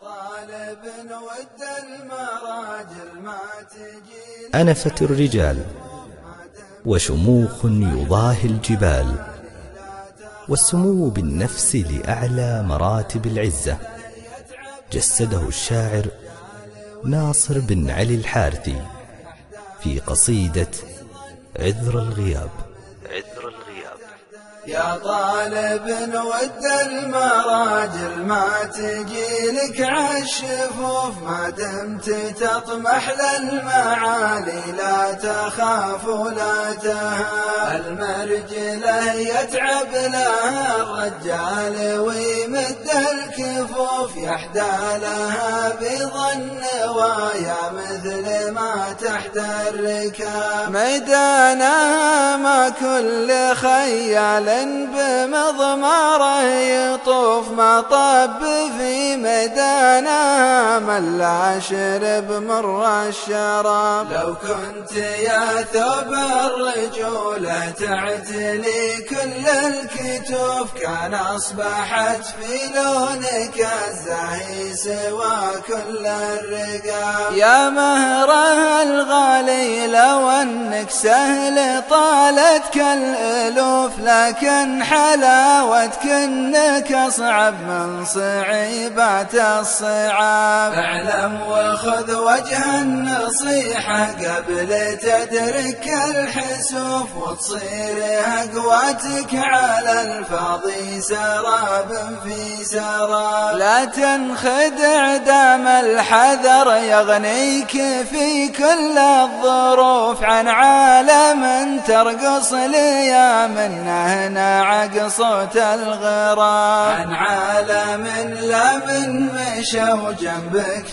طالب ود المراجل ما تجي أنفت الرجال وشموخ يضاهي الجبال والسمو بالنفس لأعلى مراتب العزة. جسده الشاعر ناصر بن علي الحارثي في قصيدة عذر الغياب. يا طالب ود المراجل ما تجي لك عالشفوف ما دمت تطمح للمعالي. لا تخاف ولا تهاب المرجله يتعب لها الرجال ويمد الكفوف. يحدى لها بيض النوايا مثل ما تحت الركاب. ميدانها ما كل خيال بمضماره يطوف مطب في ميدانها من لا شرب مر الشراب. لو كنت يا ثوب الرجولة تعتلي كل الكتوف كان أصبحت في لونك الزاهي سوى كل الرقاب. يا مهره الغالي لو أنك سهل طالتك الألوف لكن لكن حلاوتك انك اصعب من صعيبات الصعاب. اعلم وخذ وجه النصيحة قبل تدرك الحسوف وتصير أقواتك على الفاضي سراب في سراب. لا تنخدع دام الحذر يغنيك في كل الظروف. عن عالم ترقص ليا منه نعق صوت الغراب عن عالم لا من مشوا جنبك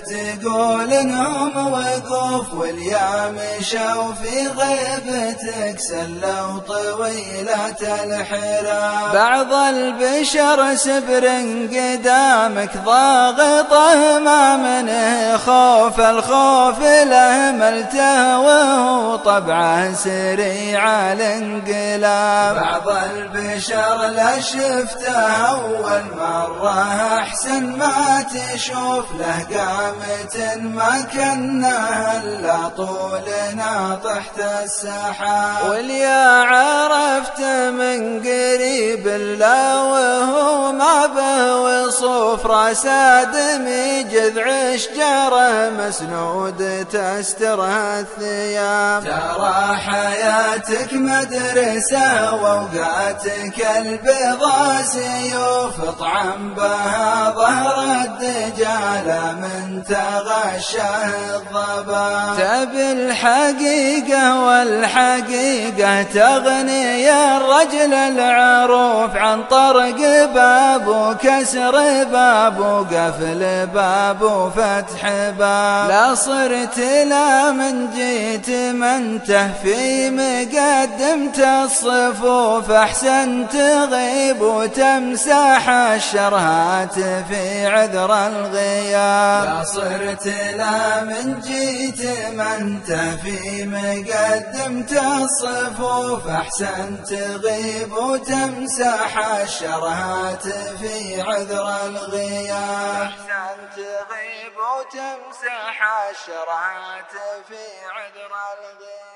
تقول انهم وقوف واليا مشوا في غيبتك سلوا طويلة الحراب بعض البشر سبر قدامك ضاغطه ما منه خوف الخوف له ملته وهو طبعه سريع الانقلاب. بعض البشر لا شفته أول مرة أحسن ما تشوف له قامة ما كنا إلا طولنا تحت السحاب واليا عرفت من قريب لا وهو ما به وصوف راس آدمي جذع شجرة مسنود تسترها الثياب. ترى حياتك مدرسة وأوقاتك البيضاء سيوف اطعم بها ظهر الدجال من تغشه الضباب. تبي الحقيقة والحقيقة تغني الرجل العروف عن طرق باب وكسر باب وقفل باب وفتح باب. لا صرت لا من جيت منته في مقدمة الصفوف أحسن تغيب وتمسح الشرهات في عذر الغياب. لا صرت لا من جيت منته في مقدمة الصفوف أحسن تغيب وتمسح الشرهات في عذر الغياب أحسن تغيب وتمسح الشرهات في عذر الغياب